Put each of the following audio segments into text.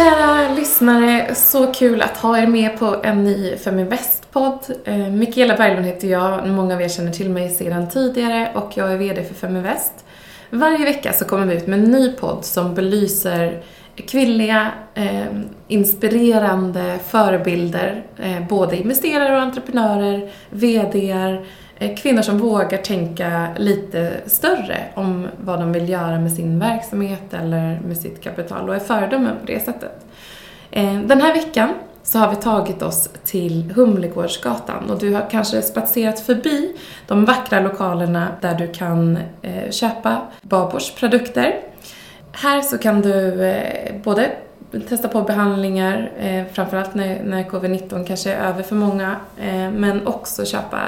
Kära lyssnare, så kul att ha er med på en ny Feminvest-podd. Eh, Mikaela Berglund heter jag, många av er känner till mig sedan tidigare och jag är VD för Feminvest. Varje vecka så kommer vi ut med en ny podd som belyser kvinnliga, eh, inspirerande förebilder, eh, både investerare och entreprenörer, VDR, Eh, kvinnor som vågar tänka lite större om vad de vill göra med sin verksamhet eller med sitt kapital och är föredömen på det sättet. Eh, den här veckan så har vi tagit oss till Humlegårdsgatan och du har kanske spatserat förbi de vackra lokalerna där du kan eh, köpa Babors produkter. Här så kan du både testa på behandlingar, framförallt när, när covid-19 kanske är över för många, men också köpa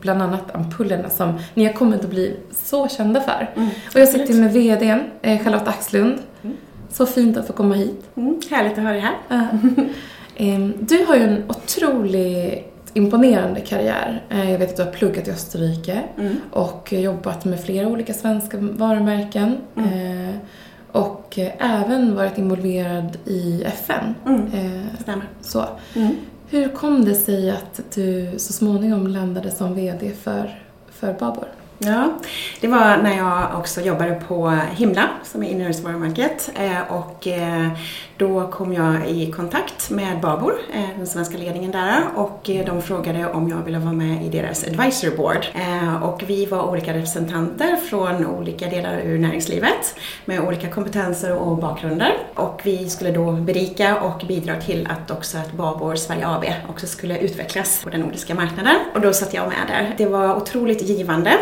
bland annat ampullerna som ni har kommit att bli så kända för. Mm, och jag sitter med VDn, eh, Charlotte Axlund. Mm. Så fint att få komma hit. Mm, härligt att ha dig här. Ehm, Du har ju en otroligt imponerande karriär. Eh, Jag vet att du har pluggat i Österrike Mm. och jobbat med flera olika svenska varumärken. Eh, Och även varit involverad i FN. Mm. Eh, Stämmer. Så. Mm. Hur kom det sig att du så småningom landade som VD för, för Babor? Ja, det var när jag också jobbade på Himla som är inredningsvarumärket och eh, eh, då kom jag i kontakt med Babor, eh, den svenska ledningen där. Och de frågade om jag ville vara med i deras advisory board. Och vi var olika representanter från olika delar ur näringslivet med olika kompetenser och bakgrunder. Och vi skulle då berika och bidra till att också att Babor Sverige AB också skulle utvecklas på den nordiska marknaden. Och då satt jag med där. Det var otroligt givande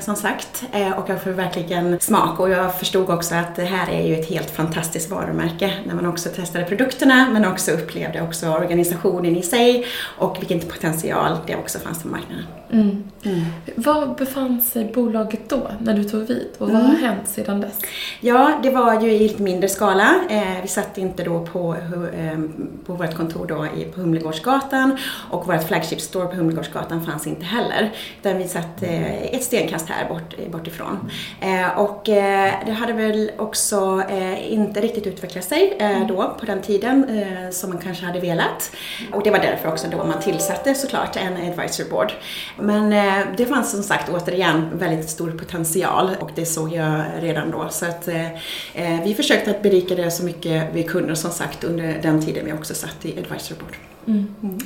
som sagt eh, och jag får verkligen smak och jag förstod också att det här är ju ett helt fantastiskt varumärke när man också testade produkterna men också upplevde också organisationen i sig och vilken potential det också fanns på marknaden. Mm. Mm. Var befann sig bolaget då, när du tog vid? Och vad Mm. har hänt sedan dess? Ja, det var ju i lite mindre skala. Eh, vi satt inte då på, eh, på vårt kontor då på Humlegårdsgatan och vårt flagship store på Humlegårdsgatan fanns inte heller. Utan vi satt eh, ett stenkast här bort, bort ifrån. Eh, och eh, det hade väl också eh, inte riktigt utvecklat sig eh, då på den tiden eh, som man kanske hade velat. Och det var därför också då man tillsatte såklart en advisory board. Men eh, det fanns som sagt återigen väldigt stor potential och det såg jag redan då. Så att vi försökte att berika det så mycket vi kunde som sagt under den tiden vi också satt i advisory board. Mm. Mm.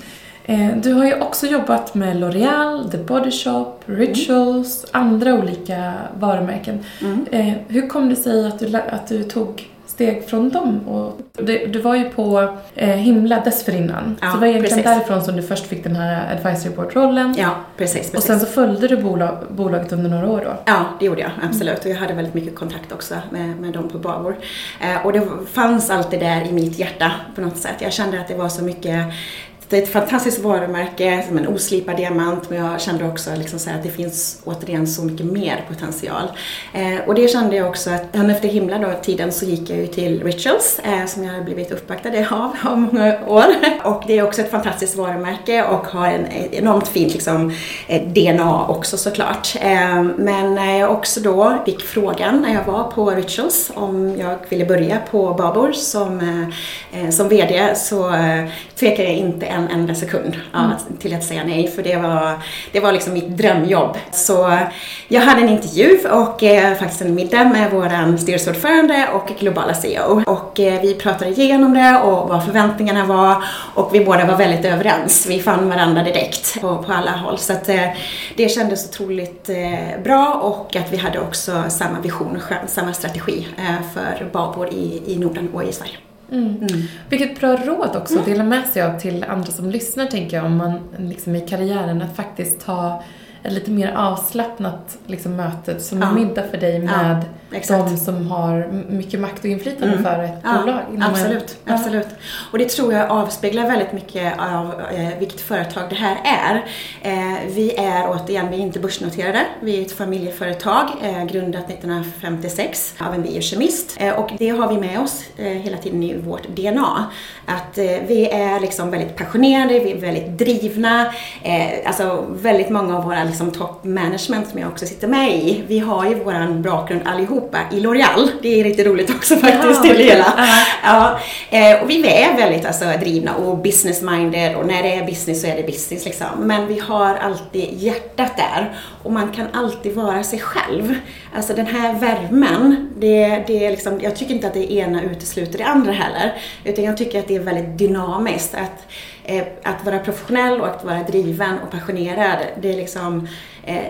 Eh, Du har ju också jobbat med L'Oreal, The Body Shop, Rituals, andra olika varumärken. Mm. Eh, hur kom det sig att du, att du tog steg från dem? Och du, du var ju på eh, Himla dessförinnan. Ja, så det var egentligen precis. därifrån som du först fick den här advisory board-rollen. Ja, precis. precis. och sen så följde du bolag, bolaget under några år då? Ja, det gjorde jag absolut. Och jag hade väldigt mycket kontakt också med, med dem på Babor. Eh, och det fanns alltid där i mitt hjärta på något sätt. Jag kände att det var så mycket det är ett fantastiskt varumärke, som en oslipad diamant, men jag kände också liksom så här att det finns återigen så mycket mer potential. Eh, och det kände jag också att han efter himla då, tiden så gick jag ju till Rituals, eh, som jag har blivit uppvaktad av av många år. Och det är också ett fantastiskt varumärke och har en ett enormt fint liksom, eh, DNA också såklart. Eh, men när jag också då fick frågan när jag var på Rituals om jag ville börja på Babor som, eh, eh som VD så eh, tvekade jag inte en enda sekund ja, till att säga nej för det var, det var liksom mitt drömjobb. Så jag hade en intervju och eh, faktiskt en middag med våran styrelseordförande och globala CEO och eh, vi pratade igenom det och vad förväntningarna var och vi båda var väldigt överens. Vi fann varandra direkt på, på alla håll så att eh, det kändes otroligt eh, bra och att vi hade också samma vision, samma strategi eh, för Babor i, i Norden och i Sverige. Mm. Vilket bra råd också att dela med sig av till andra som lyssnar tänker jag om man liksom i karriären att faktiskt ha ett lite mer avslappnat liksom, möte som Ja. middag för dig med exakt. de som har mycket makt och inflytande Mm. för ett Ja, bolag. Absolut, en- absolut. Och det tror jag avspeglar väldigt mycket av eh, vilket företag det här är. Eh, vi är återigen, vi är inte börsnoterade. Vi är ett familjeföretag eh, grundat 1956 av en biokemist. Eh, och det har vi med oss eh, hela tiden i vårt DNA. Att eh, vi är liksom väldigt passionerade, vi är väldigt drivna. Eh, alltså väldigt många av våra liksom, top management som jag också sitter med i, vi har ju våran bakgrund allihop allihopa i L'Oreal. Det är riktigt roligt också faktiskt Ja, till det hela. ja. Ja, eh, och vi är väldigt alltså, drivna och business-minded och när det är business så är det business liksom. Men vi har alltid hjärtat där och man kan alltid vara sig själv. Alltså den här värmen, det, det är liksom, jag tycker inte att det ena utesluter det andra heller. Utan jag tycker att det är väldigt dynamiskt. Att, eh, att vara professionell och att vara driven och passionerad, det är liksom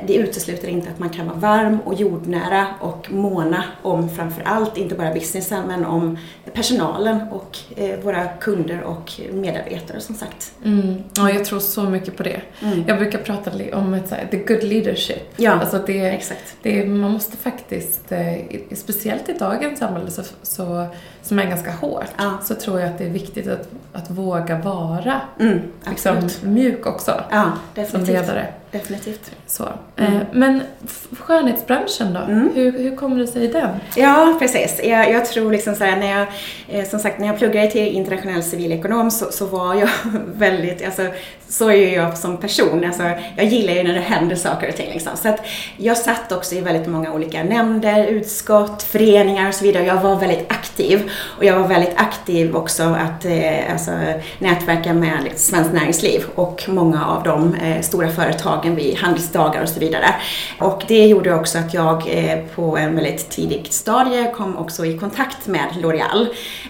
det utesluter inte att man kan vara varm och jordnära och måna om framför allt, inte bara businessen, men om personalen och eh, våra kunder och medarbetare som sagt. Mm. Ja, jag tror så mycket på det. Mm. Jag brukar prata om ett, så här, the good leadership. Ja, alltså det, Exakt. det, man måste faktiskt, eh, speciellt i dagens samhälle så, så, som är ganska hårt, Ja. så tror jag att det är viktigt att, att våga vara Mm, liksom, mjuk också Ja, som ledare. Definitivt. Så. Mm. Eh, men f- skönhetsbranschen då? Mm. Hur, hur kommer det sig i den? Ja, precis. Jag, jag tror liksom så här, när jag, eh, som sagt, när jag pluggade till internationell civilekonom så, så var jag väldigt, alltså, så är ju jag som person. Alltså, jag gillar ju när det händer saker och ting. Liksom. Så att jag satt också i väldigt många olika nämnder, utskott, föreningar och så vidare. Jag var väldigt aktiv. Och jag var väldigt aktiv också att eh, alltså, nätverka med liksom, svenskt näringsliv och många av de eh, stora företagen vid handelsdagar och så vidare. Och det gjorde också att jag eh, på en väldigt tidig stadie kom också i kontakt med L'Oreal.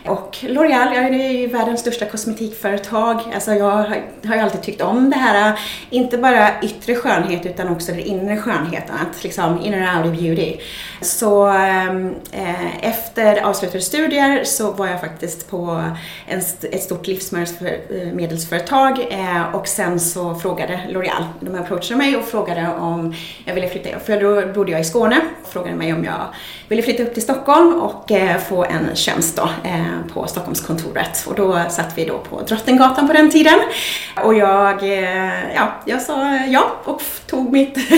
Och L'Oreal, ja, det är ju världens största kosmetikföretag. Alltså jag har, har ju alltid tyckt om det här, inte bara yttre skönhet utan också den inre skönheten, att liksom in and out of beauty. Så ehm, eh, efter avslutade studier så var jag faktiskt på en, ett stort livsmedelsföretag eh, och sen så frågade L'Oreal, de approachade mig och frågade om jag ville flytta, för då bodde jag i Skåne, frågade mig om jag ville flytta upp till Stockholm och eh, få en tjänst då eh, på Stockholmskontoret. Och då satt vi då på Drottninggatan på den tiden. Och jag, eh, ja, jag sa ja och tog mitt,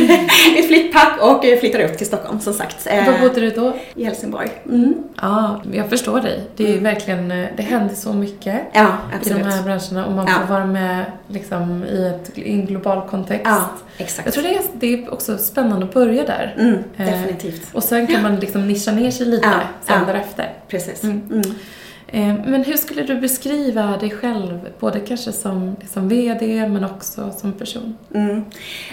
mitt flyttpack och eh, flyttade upp till Stockholm som sagt. Eh, Var bodde du då? I Helsingborg. Mm. Ja, jag förstår dig. Det är verkligen, eh, det händer så mycket Ja, i de här branscherna och man Ja. får vara med liksom, i, ett, i en global kontext. Ja, exakt. Jag tror det är, det är också spännande att börja där. Mm, Eh, definitivt. Och sen kan man liksom nischa ner sig lite Ja, sen därefter. Precis. Eh, men hur skulle du beskriva dig själv, både kanske som, som VD men också som person? Mm.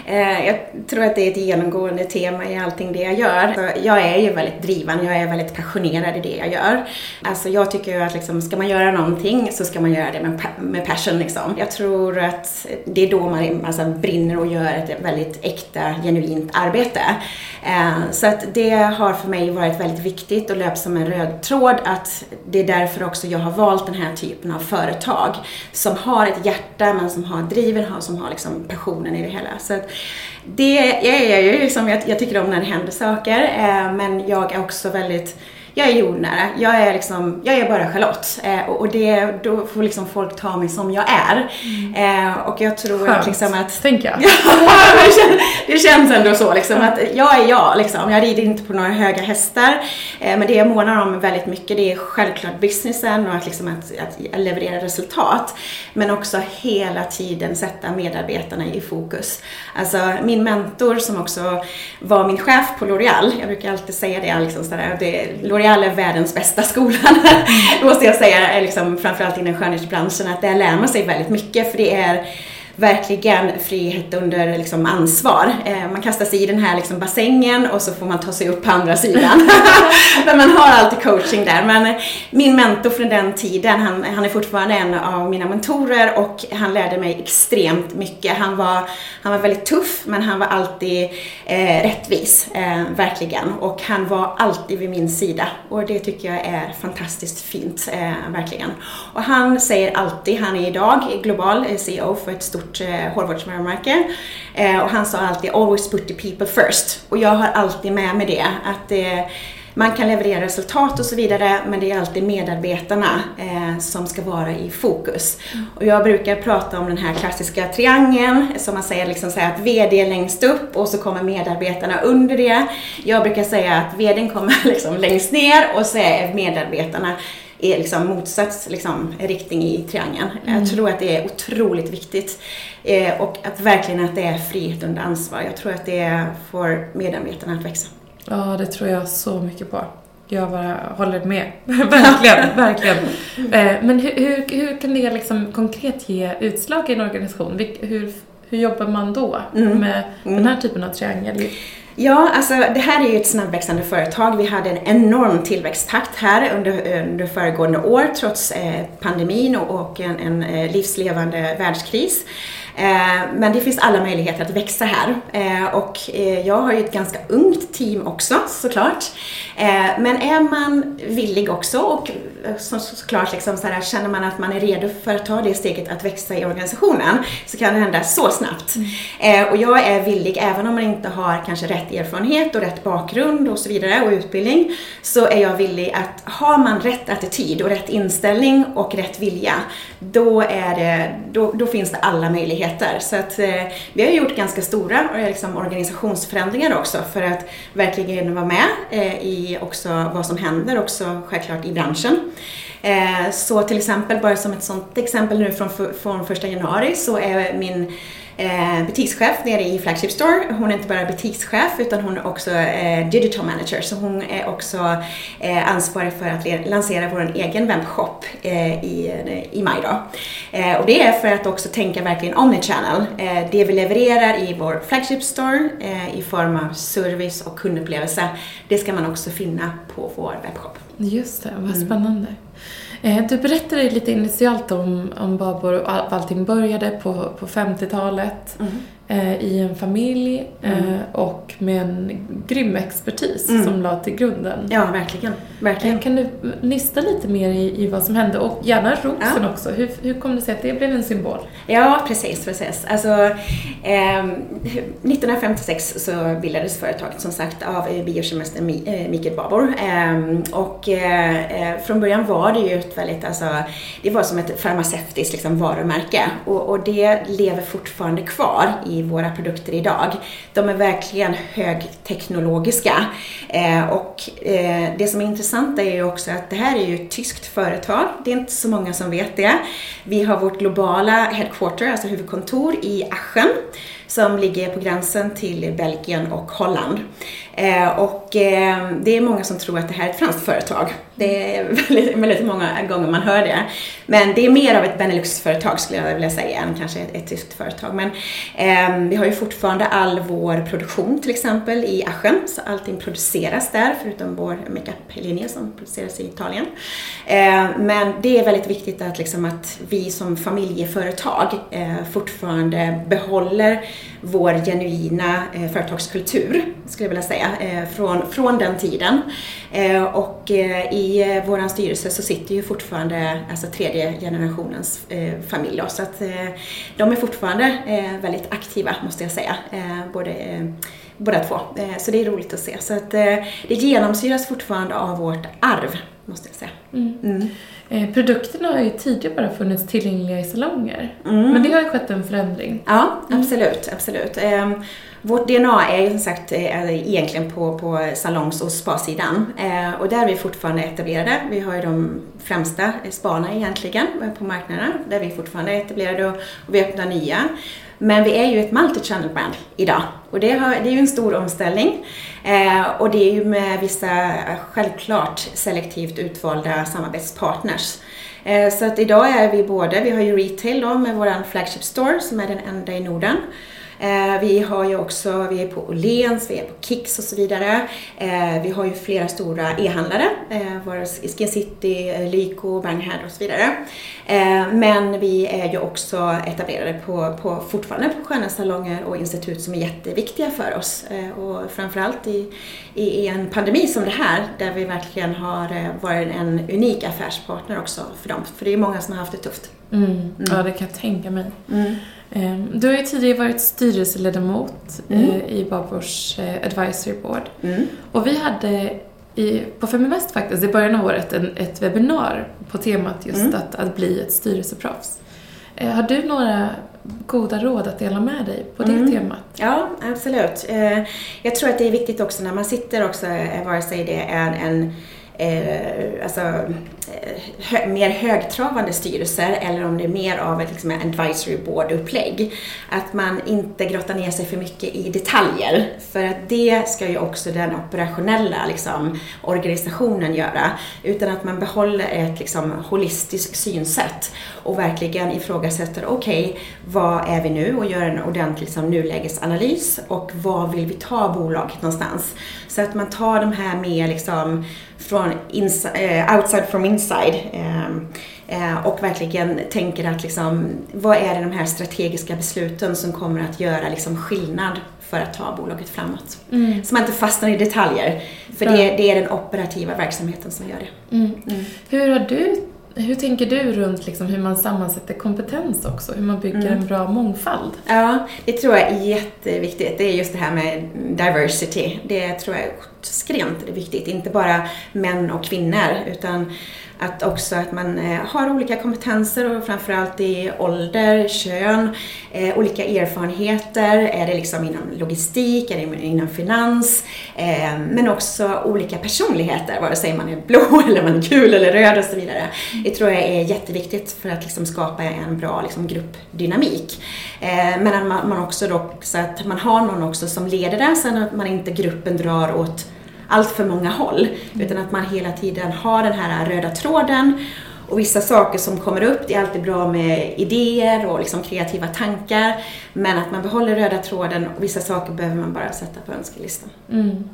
Eh, jag tror att det är ett genomgående tema i allting det jag gör. Jag är ju väldigt driven, jag är väldigt passionerad i det jag gör. Alltså jag tycker ju att liksom, ska man göra någonting så ska man göra det med, med passion liksom. Jag tror att det är då man alltså, brinner och gör ett väldigt äkta, genuint arbete. Eh, så att det har för mig varit väldigt viktigt och löpt som en röd tråd att det är därför också jag har valt den här typen av företag som har ett hjärta men som har driven, som har liksom passionen i det hela. Så att det jag ju liksom, jag, jag tycker om när det händer saker eh, men jag är också väldigt jag är jordnära. Jag är liksom, jag är bara Charlotte. Eh, och och det, då får liksom folk ta mig som jag är. Eh, och jag tror att, liksom att tänker jag. Ja, det känns, det känns ändå så liksom att jag är jag liksom. Jag rider inte på några höga hästar. Eh, men det jag månar om väldigt mycket det är självklart businessen och att, liksom att, att leverera resultat. Men också hela tiden sätta medarbetarna i fokus. Alltså min mentor som också var min chef på L'Oreal. Jag brukar alltid säga det, liksom sådär, det L'Oreal är världens bästa skola. måste jag säga, liksom, framförallt inom skönhetsbranschen. Att där lär man sig väldigt mycket för det är verkligen frihet under liksom, ansvar. Eh, man kastar sig i den här liksom, bassängen och så får man ta sig upp på andra sidan. Men man har alltid coaching där. Men min mentor från den tiden, han, han är fortfarande en av mina mentorer och han lärde mig extremt mycket. Han var, han var väldigt tuff men han var alltid eh, rättvis, eh, verkligen. Och han var alltid vid min sida och det tycker jag är fantastiskt fint, eh, verkligen. Och han säger alltid, han är idag global eh, CEO för ett stort eh, hårvårdsvarumärke eh, och han sa alltid always put the people first. Och jag har alltid med mig det, att eh, man kan leverera resultat och så vidare men det är alltid medarbetarna eh, som ska vara i fokus. Och jag brukar prata om den här klassiska triangeln som man säger liksom så här att VD är längst upp och så kommer medarbetarna under det. Jag brukar säga att VDn kommer liksom längst ner och så är medarbetarna i liksom motsatt liksom, riktning i triangeln. Jag tror att det är otroligt viktigt. Eh, och att verkligen att det är frihet under ansvar. Jag tror att det får medarbetarna att växa. Ja, det tror jag så mycket på. Jag bara håller med. verkligen, verkligen. Eh, men hur, hur, hur kan det liksom konkret ge utslag i en organisation? Hur, hur jobbar man då mm. med mm. den här typen av triangel? Ja, alltså det här är ju ett snabbväxande företag. Vi hade en enorm tillväxttakt här under, under föregående år trots eh, pandemin och, och en, en eh, livslevande världskris. Eh, men det finns alla möjligheter att växa här. Eh, och eh, jag har ju ett ganska ungt team också såklart. Men är man villig också och såklart liksom så här, känner man att man är redo för att ta det steget att växa i organisationen så kan det hända så snabbt. Mm. Och jag är villig, även om man inte har kanske rätt erfarenhet och rätt bakgrund och så vidare och utbildning, så är jag villig att har man rätt attityd och rätt inställning och rätt vilja, då, är det, då, då finns det alla möjligheter möjligheter. Så att eh, vi har gjort ganska stora eh, liksom, organisationsförändringar också för att verkligen vara med eh, i också vad som händer också självklart i branschen. Eh, så till exempel, bara som ett sånt exempel nu från, från första januari så är min eh, butikschef nere i Flagship Store. Hon är inte bara butikschef utan hon är också eh, digital manager. Så hon är också eh, ansvarig för att lansera vår egen webbshop eh, i, i maj. Då. Eh, och det är för att också tänka verkligen omnichannel. Eh, det vi levererar i vår Flagship Store eh, i form av service och kundupplevelse, det ska man också finna på vår webbshop. Just det, vad spännande. Mm. Eh, du berättade lite initialt om, om Babor och allting började på, på 50-talet. Mm i en familj mm. eh, och med en grym expertis mm. som la till grunden. Ja, verkligen. verkligen. Eh, kan du nysta lite mer i, i vad som hände och gärna rosen ja. också. Hur, hur kom det sig att det blev en symbol? Ja, precis. precis. Alltså, eh, 1956 så bildades företaget som sagt av biokemisten eh, Mikael Babor ehm, och eh, från början var det ju ett väldigt, alltså, det var som ett farmaceutiskt liksom, varumärke och, och det lever fortfarande kvar i i våra produkter idag. De är verkligen högteknologiska. Eh, och eh, det som är intressant är ju också att det här är ju ett tyskt företag. Det är inte så många som vet det. Vi har vårt globala headquarter, alltså huvudkontor i Aschen som ligger på gränsen till Belgien och Holland. Eh, och eh, det är många som tror att det här är ett franskt företag. Det är väldigt, väldigt många gånger man hör det. Men det är mer av ett Benelux-företag skulle jag vilja säga än kanske ett, ett tyskt företag. Men eh, vi har ju fortfarande all vår produktion till exempel i Aschen, så allting produceras där förutom vår makeup-linje som produceras i Italien. Eh, men det är väldigt viktigt att, liksom, att vi som familjeföretag eh, fortfarande behåller vår genuina eh, företagskultur, skulle jag vilja säga, eh, från, från den tiden. Eh, och i vår styrelse så sitter ju fortfarande alltså tredje generationens familj. Så att de är fortfarande väldigt aktiva, måste jag säga. både båda två. Så det är roligt att se. Så att det genomsyras fortfarande av vårt arv, måste jag säga. Mm. Mm. Eh, produkterna har ju tidigare bara funnits tillgängliga i salonger. Mm. Men det har ju skett en förändring. Ja, absolut. absolut. Eh, vårt DNA är ju som sagt är eh, egentligen på, på salongs och spasidan. Eh, och där är vi fortfarande etablerade. Vi har ju de främsta sparna egentligen på marknaden där vi fortfarande är etablerade och, och vi öppnar nya. Men vi är ju ett multi-channel brand idag och det, har, det är ju en stor omställning. Eh, och det är ju med vissa eh, självklart selektivt utvalda samarbetspartners. Eh, så att idag är vi både, vi har ju retail då med vår flagship store som är den enda i Norden. Eh, vi har ju också, vi är på Åhléns, vi är på Kicks och så vidare. Eh, vi har ju flera stora e-handlare, eh, Skin City, Lyko, Banghead och så vidare. Men vi är ju också etablerade på, på, fortfarande på skönhetssalonger och institut som är jätteviktiga för oss. Och framförallt i, i en pandemi som det här, där vi verkligen har varit en unik affärspartner också för dem. För det är många som har haft det tufft. Mm. Mm. Ja, det kan jag tänka mig. Mm. Ehm, du har ju tidigare varit styrelseledamot mm. Eh, i Babors eh, Advisory Board. Mm. Och vi hade i, på Feminvest faktiskt i början av året en, ett webbinar på temat just mm. att, att bli ett styrelseproffs. Eh, har du några goda råd att dela med dig på det mm. temat? Ja, absolut. Jag tror att det är viktigt också när man sitter också, vare sig det är en eh, alltså, eh, hö, mer högtravande styrelser eller om det är mer av ett liksom, advisory board-upplägg. Att man inte grottar ner sig för mycket i detaljer. För att det ska ju också den operationella liksom, organisationen göra. Utan att man behåller ett liksom, holistiskt synsätt och verkligen ifrågasätter, okej, okay, vad är vi nu? Och gör en ordentlig liksom, nulägesanalys och var vill vi ta bolaget någonstans? Så att man tar de här mer liksom, från inside, uh, outside from inside. Um, uh, och verkligen tänker att liksom, vad är det de här strategiska besluten som kommer att göra liksom, skillnad för att ta bolaget framåt. Mm. Så man inte fastnar i detaljer. För det, det, är den operativa verksamheten som gör det. Mm. Mm. Hur har du hur tänker du runt liksom hur man sammansätter kompetens också? Hur man bygger mm. en bra mångfald? Ja, det tror jag är jätteviktigt. Det är just det här med diversity. Det tror jag är skrent är det viktigt. Inte bara män och kvinnor utan att också att man eh, har olika kompetenser och framförallt i ålder, kön, eh, olika erfarenheter. Är det liksom inom logistik, är det inom finans? Eh, men också olika personligheter, vare sig man är blå eller man är gul eller röd och så vidare. Det tror jag är jätteviktigt för att liksom skapa en bra liksom, gruppdynamik. Eh, men att man också då, så att man har någon också som leder det, så att man inte gruppen drar åt allt för många håll. Utan att man hela tiden har den här röda tråden och vissa saker som kommer upp, det är alltid bra med idéer och liksom kreativa tankar. Men att man behåller röda tråden och vissa saker behöver man bara sätta på önskelistan. Mm.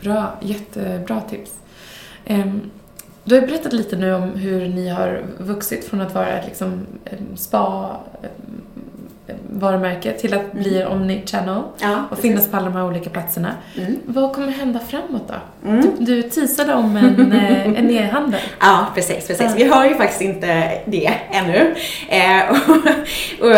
Bra, jättebra tips. Um, du har berättat lite nu om hur ni har vuxit från att vara liksom, spa varumärke till att bli mm. omni-channel ja, och finnas på alla de här olika platserna. Mm. Vad kommer hända framåt då? Mm. Du, du teasade om en, eh, en e-handel. Ja, precis. precis. Ja. Vi har ju faktiskt inte det ännu. Eh, och, och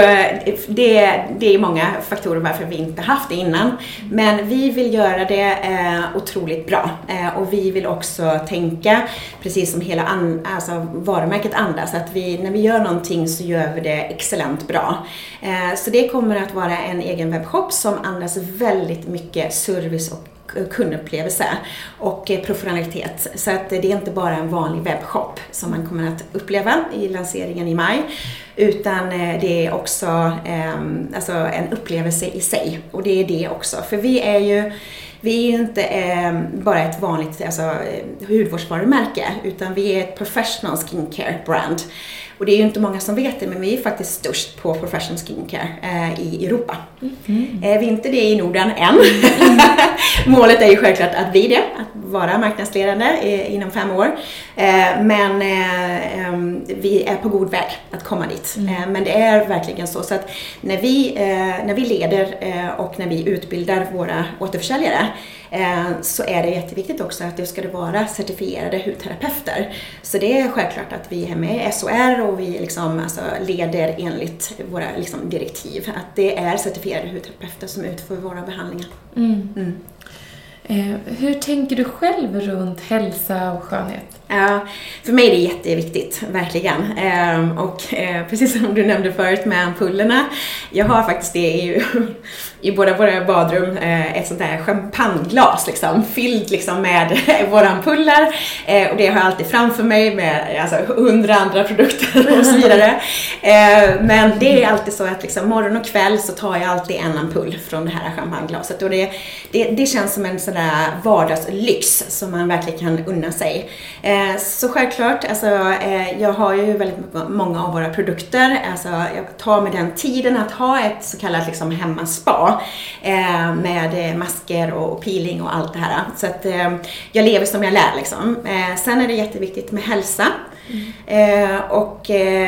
det, det är många faktorer varför vi inte haft det innan. Men vi vill göra det eh, otroligt bra eh, och vi vill också tänka precis som hela an, alltså varumärket andas, att vi, när vi gör någonting så gör vi det excellent bra. Eh, Eh, så det kommer att vara en egen webbshop som andas väldigt mycket service och kundupplevelse och eh, professionalitet. Så att det är inte bara en vanlig webbshop som man kommer att uppleva i lanseringen i maj utan eh, det är också ehm, alltså en upplevelse i sig och det är det också. För vi är ju vi är ju inte eh, bara ett vanligt alltså, hudvårdsvarumärke utan vi är ett professional skincare brand. Och det är ju inte många som vet det, men vi är faktiskt störst på professional skincare eh, i Europa. Mm. Eh, vi är inte det i Norden än. Mm. Målet är ju självklart att bli det, att vara marknadsledande eh, inom fem år. Eh, men eh, ehm, vi är på god väg att komma dit. Mm. Eh, men det är verkligen så, så att när vi, när vi leder och när vi utbildar våra återförsäljare så är det jätteviktigt också att det ska vara certifierade hudterapeuter. Så det är självklart att vi är med i SOR och vi liksom, alltså, leder enligt våra liksom, direktiv. Att det är certifierade hudterapeuter som utför våra behandlingar. Mm. Mm. Eh, hur tänker du själv runt hälsa och skönhet? Ja, för mig är det jätteviktigt, verkligen. Eh, och eh, precis som du nämnde förut med ampullerna, jag har faktiskt det i, i båda våra badrum, eh, ett sånt där champagneglas liksom, fyllt liksom med våra ampuller. Och det har jag alltid framför mig med alltså, hundra andra produkter och så vidare. Men det är alltid så att liksom, morgon och kväll så tar jag alltid en ampull från det här champagneglaset. Och det, det, det känns som en sån där vardagslyx som man verkligen kan unna sig. Eh, så självklart, alltså, eh, jag har ju väldigt många av våra produkter. Alltså, jag tar mig den tiden att ha ett så kallat liksom, hemmaspa eh, med eh, masker och peeling och allt det här. Så att eh, jag lever som jag lär liksom. Eh, sen är det jätteviktigt med hälsa. Mm. och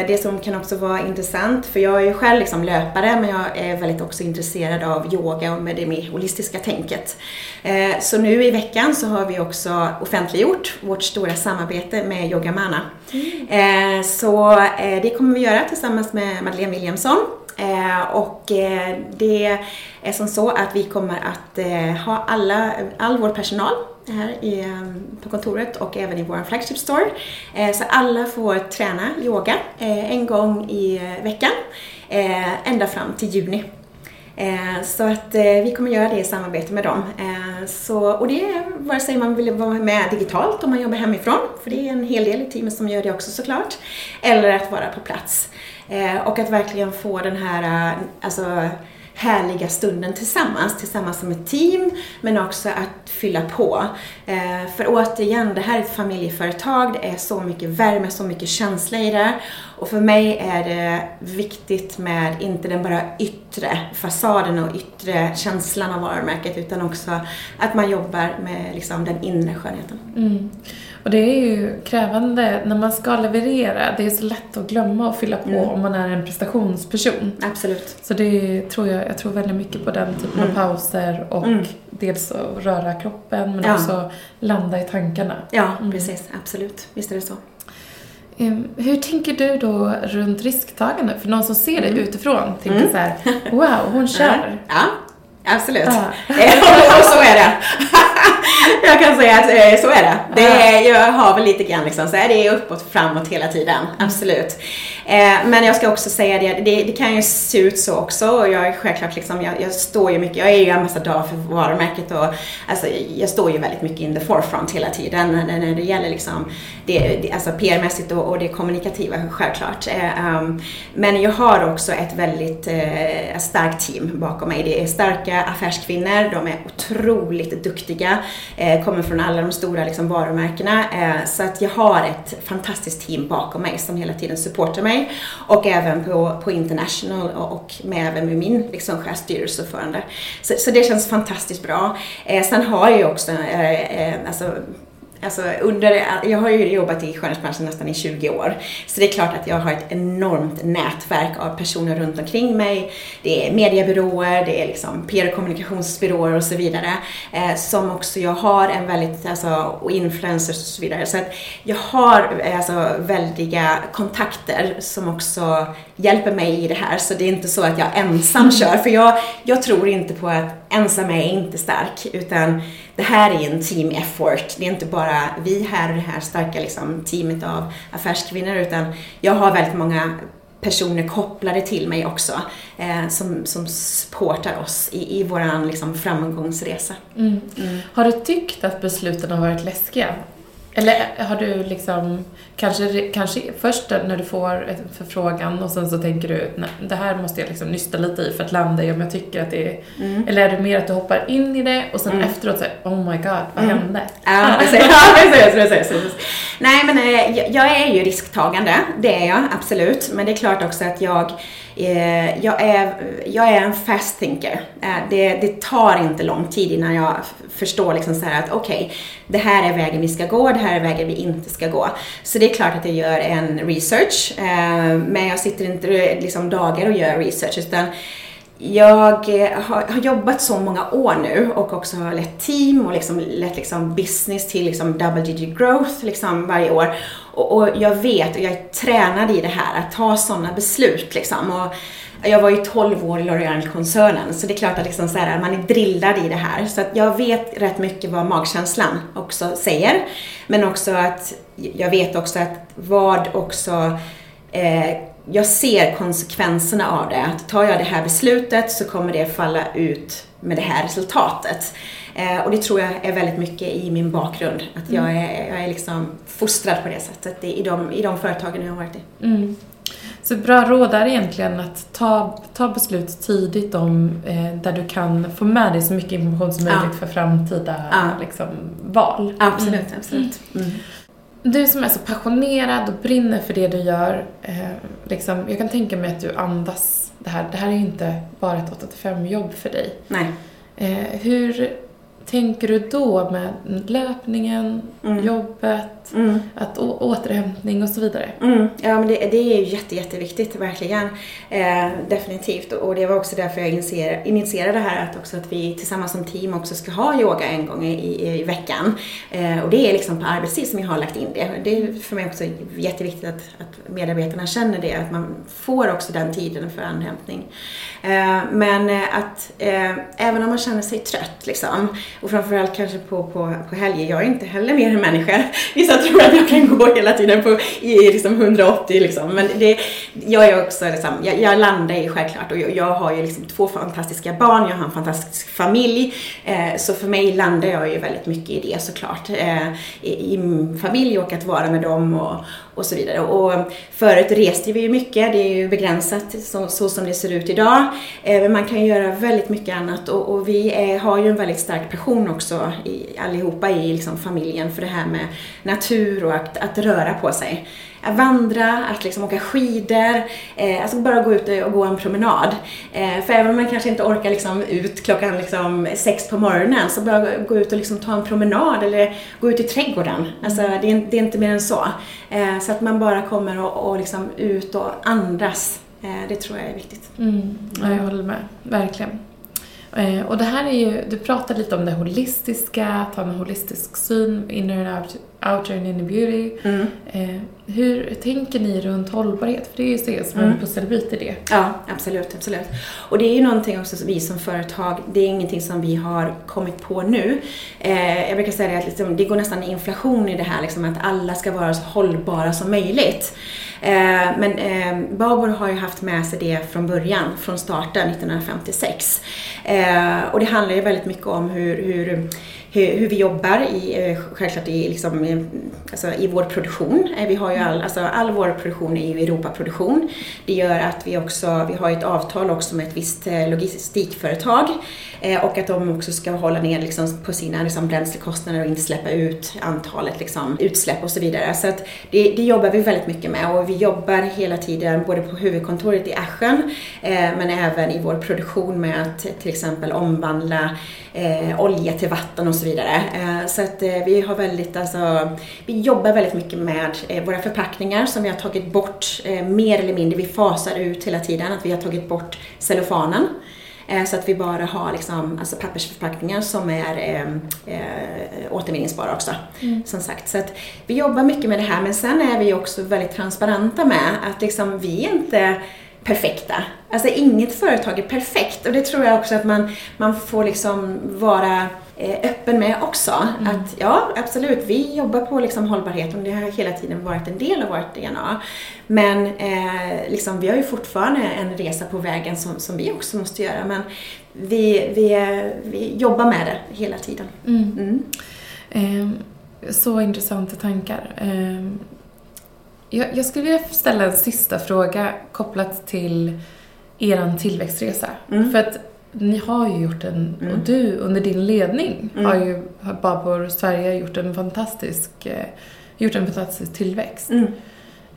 det som kan också vara intressant, för jag är ju själv liksom löpare men jag är väldigt också intresserad av yoga och med det mer holistiska tänket. så nu i veckan så har vi också offentliggjort vårt stora samarbete med Yogamana. Mm. så det kommer vi göra tillsammans med Madeleine Williamson Eh, och eh, det är som så att vi kommer att eh, ha alla, all vår personal här i, på kontoret och även i vår flagship store. Eh, så alla får träna yoga eh, en gång i eh, veckan ända fram till juni. Eh, så att eh, vi kommer göra det i samarbete med dem. Eh, så, och det är vare sig man vill vara med digitalt om man jobbar hemifrån, för det är en hel del i teamet som gör det också såklart, eller att vara på plats. Eh, och att verkligen få den här, eh, alltså härliga stunden tillsammans, tillsammans som ett team, men också att fylla på. Eh, för återigen, det här är ett familjeföretag, det är så mycket värme, så mycket känsla i det. Och för mig är det viktigt med inte den bara yttre fasaden och yttre känslan av varumärket, utan också att man jobbar med liksom den inre skönheten. Mm. Och det är ju krävande när man ska leverera. Det är så lätt att glömma och fylla på mm. om man är en prestationsperson. Absolut. Så det tror jag, jag tror väldigt mycket på den typen mm. av pauser och mm. dels att röra kroppen men ja. också landa i tankarna. Ja, mm. precis. Absolut. Visst är det så. Um, hur tänker du då runt risktagande? För någon som ser dig mm. utifrån tänker mm. så här, wow, hon kör. Ja, absolut. Ja. och så är det. jag kan säga att eh, så är det. det är, jag har väl lite grann liksom, så är det uppåt framåt hela tiden. Mm. Absolut. Eh, men jag ska också säga det, det, det, kan ju se ut så också. Och jag är självklart liksom, jag, jag står ju mycket, jag är ju ambassadör för varumärket och alltså, jag står ju väldigt mycket in the forefront hela tiden när, när det gäller liksom det, det, alltså PR-mässigt och, och det kommunikativa självklart. Eh, um, men jag har också ett väldigt eh, starkt team bakom mig. Det är starka affärskvinnor, de är otroligt duktiga, eh, kommer från alla de stora liksom, varumärkena. Eh, så att jag har ett fantastiskt team bakom mig som hela tiden supportar mig och även på, på International och, och med, även med min liksom, styrelseordförande. Så, så det känns fantastiskt bra. Eh, sen har jag ju också eh, eh, alltså, Alltså under, jag har ju jobbat i skönhetsbranschen nästan i 20 år. Så det är klart att jag har ett enormt nätverk av personer runt omkring mig. Det är mediebyråer, det är liksom PR och kommunikationsbyråer och så vidare. Eh, som också jag har en väldigt, alltså, och influencers och så vidare. Så att jag har alltså väldiga kontakter som också hjälper mig i det här. Så det är inte så att jag ensam kör. För jag, jag tror inte på att ensam är inte stark. Utan det här är en team effort. Det är inte bara vi här och det här starka liksom, teamet av affärskvinnor utan jag har väldigt många personer kopplade till mig också eh, som, som supportar oss i, i vår liksom, framgångsresa. Mm. Mm. Har du tyckt att besluten har varit läskiga? Eller har du liksom, kanske, kanske först när du får en förfrågan och sen så tänker du, nej, det här måste jag liksom nysta lite i för att landa i om jag tycker att det är, mm. eller är det mer att du hoppar in i det och sen mm. efteråt säger oh my god, vad mm. hände? Ja, precis. precis, precis, precis. Nej men eh, jag är ju risktagande, det är jag absolut, men det är klart också att jag Eh, jag, är, jag är en fast thinker. Eh, det, det tar inte lång tid innan jag förstår liksom så att okej, okay, det här är vägen vi ska gå, det här är vägen vi inte ska gå. Så det är klart att jag gör en research, eh, men jag sitter inte liksom dagar och gör research utan jag eh, har, har, jobbat så många år nu och också har lett team och liksom lett liksom business till liksom double digit growth liksom varje år. Och, och, jag vet och jag är tränad i det här att ta sådana beslut liksom. Och jag var ju 12 år i L'Oreal-koncernen så det är klart att liksom så här, man är drillad i det här. Så att jag vet rätt mycket vad magkänslan också säger. Men också att jag vet också att vad också eh, jag ser konsekvenserna av det. Att tar jag det här beslutet så kommer det falla ut med det här resultatet. Eh, och det tror jag är väldigt mycket i min bakgrund. Att jag mm. är, jag är liksom fostrad på det sättet i de, i de företagen jag har varit i. Mm. Så bra råd är egentligen att ta, ta beslut tidigt om eh, där du kan få med dig så mycket information som möjligt ja. för framtida ja. liksom, val. Absolut, mm. absolut. Mm. Du som är så passionerad och brinner för det du gör, eh, liksom, jag kan tänka mig att du andas det här. Det här är ju inte bara ett 8-5 jobb för dig. Nej. Eh, hur tänker du då med löpningen, mm. jobbet, mm. att återhämtning och så vidare? Mm. Ja, men det, det är ju jätte, jätteviktigt, verkligen. Eh, definitivt. Och det var också därför jag initierade, initierade det här att, också att vi tillsammans som team också ska ha yoga en gång i, i veckan. Eh, och det är liksom på arbetstid som jag har lagt in det. Det är för mig också jätteviktigt att, att medarbetarna känner det, att man får också den tiden för andhämtning. Eh, men eh, att eh, även om man känner sig trött liksom, och framförallt kanske på, på, på helger, jag är inte heller mer än människa vissa jag tror att jag kan gå hela tiden på i liksom 180 liksom. Men det, jag är också liksom, jag, jag landar i självklart och jag, jag har ju liksom två fantastiska barn, jag har en fantastisk familj. Eh, så för mig landar jag ju väldigt mycket i det såklart. Eh, i, I familj och att vara med dem och, och så vidare. Och förut reste vi ju mycket, det är ju begränsat så, så som det ser ut idag. Eh, men man kan ju göra väldigt mycket annat och, och vi är, har ju en väldigt stark passion också i, allihopa i liksom familjen för det här med natur och att, att röra på sig. Att vandra, att liksom åka skidor, eh, alltså bara gå ut och gå en promenad. Eh, för även om man kanske inte orkar liksom ut klockan liksom sex på morgonen så bara gå ut och liksom ta en promenad eller gå ut i trädgården. Alltså det är, det är inte mer än så. Eh, så att man bara kommer och, och liksom ut och andas. Eh, det tror jag är viktigt. Mm. Ja, jag håller med. Verkligen. Eh, och det här är ju, du pratade lite om det holistiska, att ha en holistisk syn, inner and outer and inner beauty. Mm. Eh, hur tänker ni runt hållbarhet? För det är ju det som mm. en pusselbit i det. Ja, absolut, absolut. Och det är ju någonting också som vi som företag, det är ingenting som vi har kommit på nu. Eh, jag brukar säga att liksom, det går nästan inflation i det här, liksom, att alla ska vara så hållbara som möjligt. Eh, men eh, Babor har ju haft med sig det från början, från starten 1956. Eh, och det handlar ju väldigt mycket om hur, hur hur, hur vi jobbar i, eh, självklart i, liksom, alltså, i vår produktion. Eh, vi har ju all, alltså, all vår produktion är ju Europaproduktion. Det gör att vi också, vi har ett avtal också med ett visst eh, logistikföretag eh, och att de också ska hålla ner liksom, på sina liksom, bränslekostnader och inte släppa ut antalet liksom, utsläpp och så vidare. Så att det, det jobbar vi väldigt mycket med och vi jobbar hela tiden både på huvudkontoret i Aschen eh, men även i vår produktion med att till exempel omvandla eh, olja till vatten och så vidare. Eh, så att eh, vi har väldigt, alltså, vi jobbar väldigt mycket med eh, våra förpackningar som vi har tagit bort eh, mer eller mindre, vi fasar ut hela tiden, att vi har tagit bort cellofanen. Eh, så att vi bara har liksom, alltså pappersförpackningar som är eh, återvinningsbara också. Mm. Som sagt. Så att vi jobbar mycket med det här men sen är vi också väldigt transparenta med att liksom, vi inte perfekta. Alltså inget företag är perfekt och det tror jag också att man, man får liksom vara eh, öppen med också. Mm. Att ja, absolut, vi jobbar på liksom hållbarhet och det har hela tiden varit en del av vårt DNA. Men eh, liksom, vi har ju fortfarande en resa på vägen som, som vi också måste göra. Men vi, vi, vi jobbar med det hela tiden. Mm. Mm. Eh, så intressanta tankar. Eh, jag, jag skulle vilja ställa en sista fråga kopplat till er tillväxtresa. Mm. För att ni har ju gjort en, mm. och du under din ledning mm. har ju, har Babor Sverige gjort en fantastisk, eh, gjort en fantastisk tillväxt.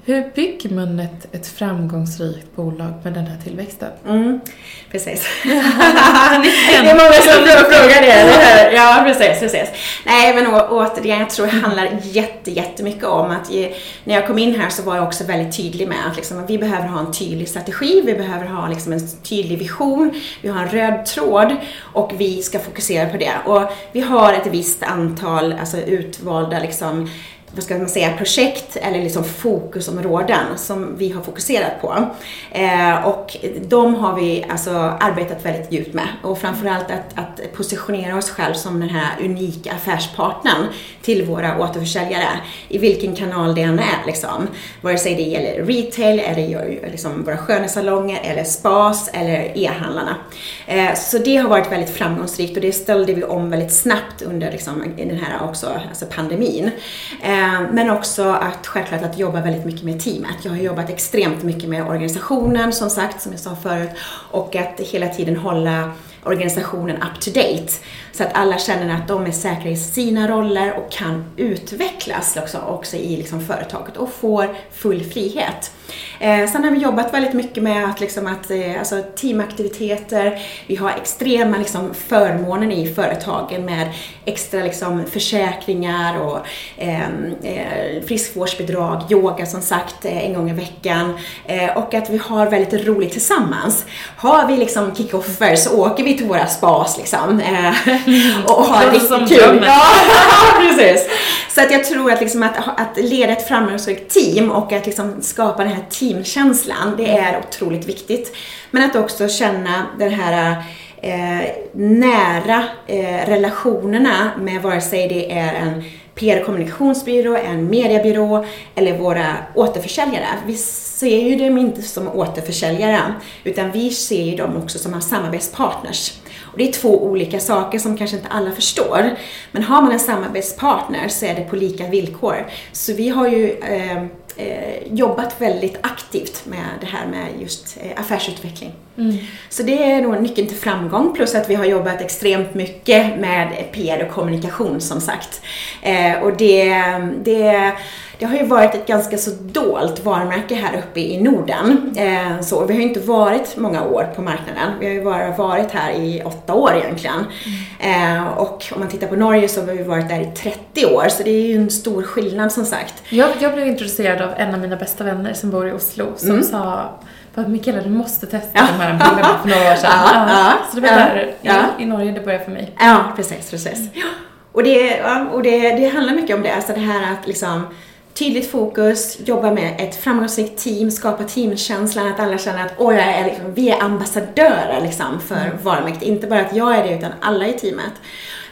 Hur bygger man ett, ett framgångsrikt bolag med den här tillväxten? Mm, precis. det är många som frågar det, eller hur? Ja, precis, precis. Nej, men å, återigen, jag tror det handlar jätte, jättemycket om att ge, när jag kom in här så var jag också väldigt tydlig med att liksom, vi behöver ha en tydlig strategi, vi behöver ha liksom, en tydlig vision, vi har en röd tråd och vi ska fokusera på det. Och vi har ett visst antal alltså, utvalda liksom, vad ska man säga, projekt eller liksom fokusområden som vi har fokuserat på. Eh, och de har vi alltså arbetat väldigt djupt med och framförallt att, att positionera oss själv som den här unika affärspartnern till våra återförsäljare i vilken kanal det än är. Liksom. Vare sig det gäller retail, eller liksom våra skönhetssalonger, eller spas eller e-handlarna. Eh, så det har varit väldigt framgångsrikt och det ställde vi om väldigt snabbt under liksom, den här också, alltså pandemin. Eh, Eh, Eh, men också att självklart att jobba väldigt mycket med teamet. Jag har jobbat extremt mycket med organisationen som sagt, som jag sa förut, och att hela tiden hålla organisationen up to date. Så att alla känner att de är säkra i sina roller och kan utvecklas också, också i liksom företaget och får full frihet. Eh, sen har vi jobbat väldigt mycket med att, liksom att eh, alltså teamaktiviteter, vi har extrema liksom, förmåner i företagen med extra liksom, försäkringar och ehm, eh, friskvårdsbidrag, yoga som sagt eh, en gång i veckan eh, och att vi har väldigt roligt tillsammans. Har vi liksom kickoffer så åker vi till våra spas liksom eh, och har riktigt kul. Ja, precis. Så att jag tror att, liksom att, att leda ett framgångsrikt team och att liksom skapa den här teamkänslan, det är otroligt viktigt. Men att också känna den här eh, nära eh, relationerna med vare sig det är en PR kommunikationsbyrå, en mediebyrå eller våra återförsäljare. Vi ser ju dem inte som återförsäljare utan vi ser ju dem också som samarbetspartners. Och det är två olika saker som kanske inte alla förstår. Men har man en samarbetspartner så är det på lika villkor. Så vi har ju eh, eh jobbat väldigt aktivt med det här med just eh, affärsutveckling. Mm. Så det är nog nyckeln till framgång plus att vi har jobbat extremt mycket med PR och kommunikation som sagt. Eh, och det, det det har ju varit ett ganska så dolt varumärke här uppe i Norden. Eh, så vi har ju inte varit många år på marknaden. Vi har ju bara varit här i åtta år egentligen. Mm. Eh, och om man tittar på Norge så har vi varit där i 30 år, så det är ju en stor skillnad som sagt. Jag, jag blev introducerad av en av mina bästa vänner som bor i Oslo som mm. sa Mikaela, du måste testa ja. de här bilderna för några år sedan. Ja, ja, så det var där i, i Norge det började för mig. Ja, precis, precis. Mm. Och, det, och det, det handlar mycket om det, alltså det här att liksom tydligt fokus, jobba med ett framgångsrikt team, skapa teamkänslan, att alla känner att Åh, jag är liksom, vi är ambassadörer liksom för mm. varumärket. Inte bara att jag är det, utan alla i teamet.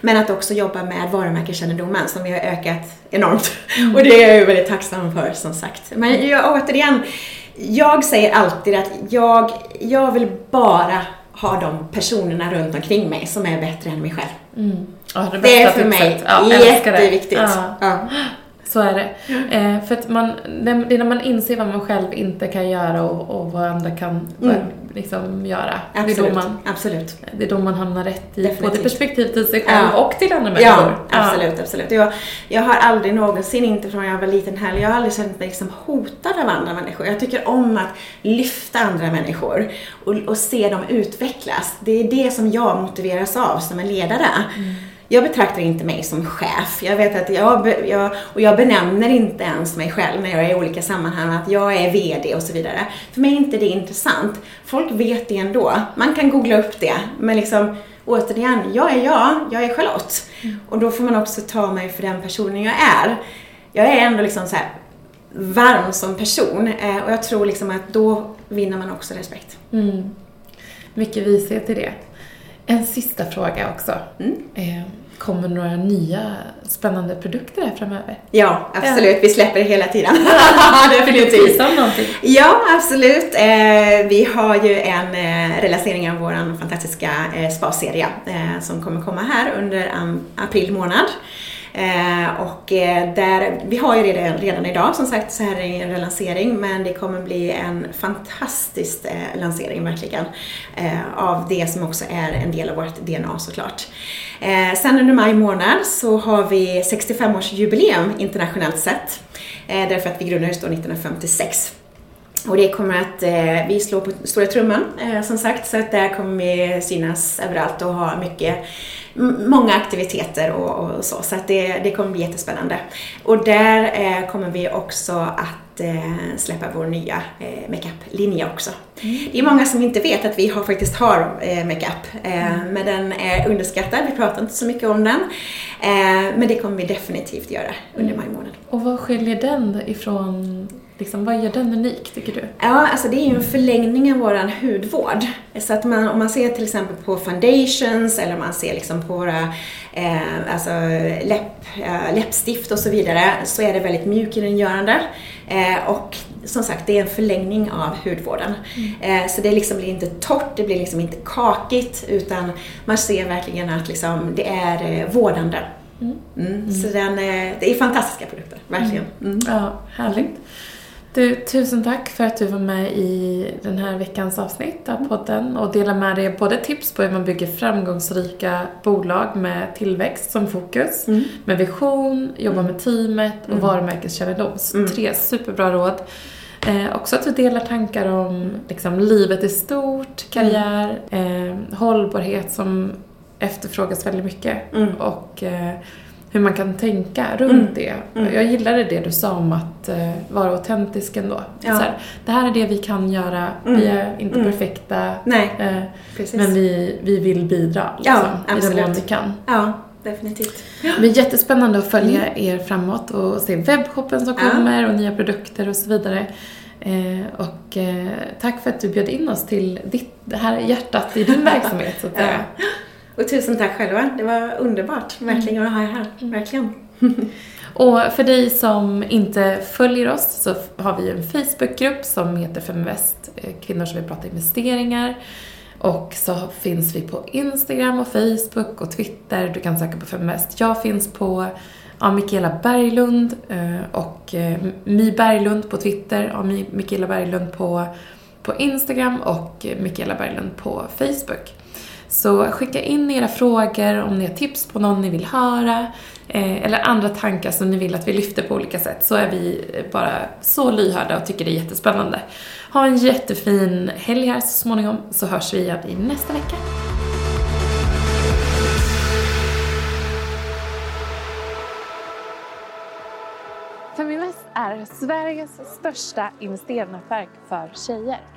Men att också jobba med varumärkeskännedomen som vi har ökat enormt. Mm. Och det är jag ju väldigt tacksam för, som sagt. Men jag, återigen, jag säger alltid att jag, jag vill bara ha de personerna runt omkring mig som är bättre än mig själv. Mm. Oh, det, det, är för mig ja, jätteviktigt. Ja. Så är det. Mm. för att man, det är när man inser vad man själv inte kan göra och, och vad andra kan mm. Liksom göra. Absolut. Det är, då man, Absolut. det är då man hamnar rätt i Definitivt. både perspektiv till sig själv ja. och till andra människor. Ja, absolut, ja. absolut. Jag, jag har aldrig någonsin, inte från jag var liten heller, jag har aldrig känt mig liksom hotad av andra människor. Jag tycker om att lyfta andra människor och, och se dem utvecklas. Det är det som jag motiveras av som en ledare. Mm jag betraktar inte mig som chef. Jag vet att jag, jag, och jag benämner inte ens mig själv när jag är i olika sammanhang att jag är VD och så vidare. För mig är inte det intressant. Folk vet det ändå. Man kan googla upp det. Men liksom, återigen, jag är jag, jag är Charlotte. Mm. Och då får man också ta mig för den personen jag är. Jag är ändå liksom så här varm som person eh, och jag tror liksom att då vinner man också respekt. Mm. Mycket vishet i det. En sista fråga också. Mm. Eh, kommer några nya spännande produkter här framöver? Ja, absolut. Vi släpper det hela tiden. Definitivt. Ja, absolut. Eh, vi har ju en eh, relansering av vår fantastiska spa-serie som kommer komma här under april månad. Eh, och eh, där, vi har ju redan, redan idag som sagt så här är en relansering men det kommer bli en fantastisk eh, lansering verkligen eh, av det som också är en del av vårt DNA såklart. Eh, sen under maj månad så har vi 65-årsjubileum internationellt sett eh, därför att vi grundades då 1956. Och det kommer att, eh, vi slår på stora trumman eh, som sagt, så att där kommer vi synas överallt och ha mycket, många aktiviteter och, och så. Så att det, det kommer bli jättespännande. Och där eh, kommer vi också att eh, släppa vår nya eh, makeup-linje också. Mm. Det är många som inte vet att vi har, faktiskt har eh, makeup, mm. men den är underskattad. Vi pratar inte så mycket om den. Men det kommer vi definitivt göra under mm. maj månad. Och vad skiljer den ifrån Liksom, vad gör den unik, tycker du? Ja, alltså det är ju en förlängning av vår hudvård. Så att man, om man ser till exempel på foundations eller om man ser liksom på våra eh, alltså läpp, äh, läppstift och så vidare så är det väldigt mjukgörande. Eh, och som sagt, det är en förlängning av hudvården. Mm. Eh, så det liksom blir inte torrt, det blir liksom inte kakigt utan man ser verkligen att liksom det är eh, vårdande. Mm. Mm. Så den, eh, det är fantastiska produkter, verkligen. Mm. Mm. Ja, härligt. Du, tusen tack för att du var med i den här veckans avsnitt av podden och delade med dig både tips på hur man bygger framgångsrika bolag med tillväxt som fokus, mm. med vision, jobba med teamet och mm. varumärkeskännedom. Mm. Tre superbra råd. Eh, också att du delar tankar om liksom, livet i stort, karriär, mm. eh, hållbarhet som efterfrågas väldigt mycket mm. och eh, hur man kan tänka runt mm. det. Mm. Jag gillade det du sa om att uh, vara autentisk ändå. Ja. Så här, det här är det vi kan göra, mm. vi är inte mm. perfekta, Nej, uh, men vi, vi vill bidra liksom, ja, i den mån vi kan. Ja, definitivt. Ja. Det blir jättespännande att följa mm. er framåt och se webbshoppen som kommer och nya produkter och så vidare. Eh, och eh, tack för att du bjöd in oss till ditt, det här hjärtat i din verksamhet så att säga. Och tusen tack själva. Det var underbart verkligen att ha er här. Verkligen. Och för dig som inte följer oss så har vi en Facebookgrupp som heter Feminvest, eh, kvinnor som vill prata investeringar. Och så finns vi på Instagram och Facebook och Twitter. Du kan söka på Feminvest. Jag finns på ja, Mikaela Berglund eh, och eh, Mi Berglund på Twitter och Mikaela Berglund på, på Instagram och Mikaela Berglund på Facebook. Så skicka in era frågor om ni har tips på någon ni vill höra eh, eller andra tankar som ni vill att vi lyfter på olika sätt så är vi bara så lyhörda och tycker det är jättespännande. Ha en jättefin helg här så småningom så hörs vi igen i nästa vecka. Feminvest är Sveriges största investeringsnätverk för tjejer.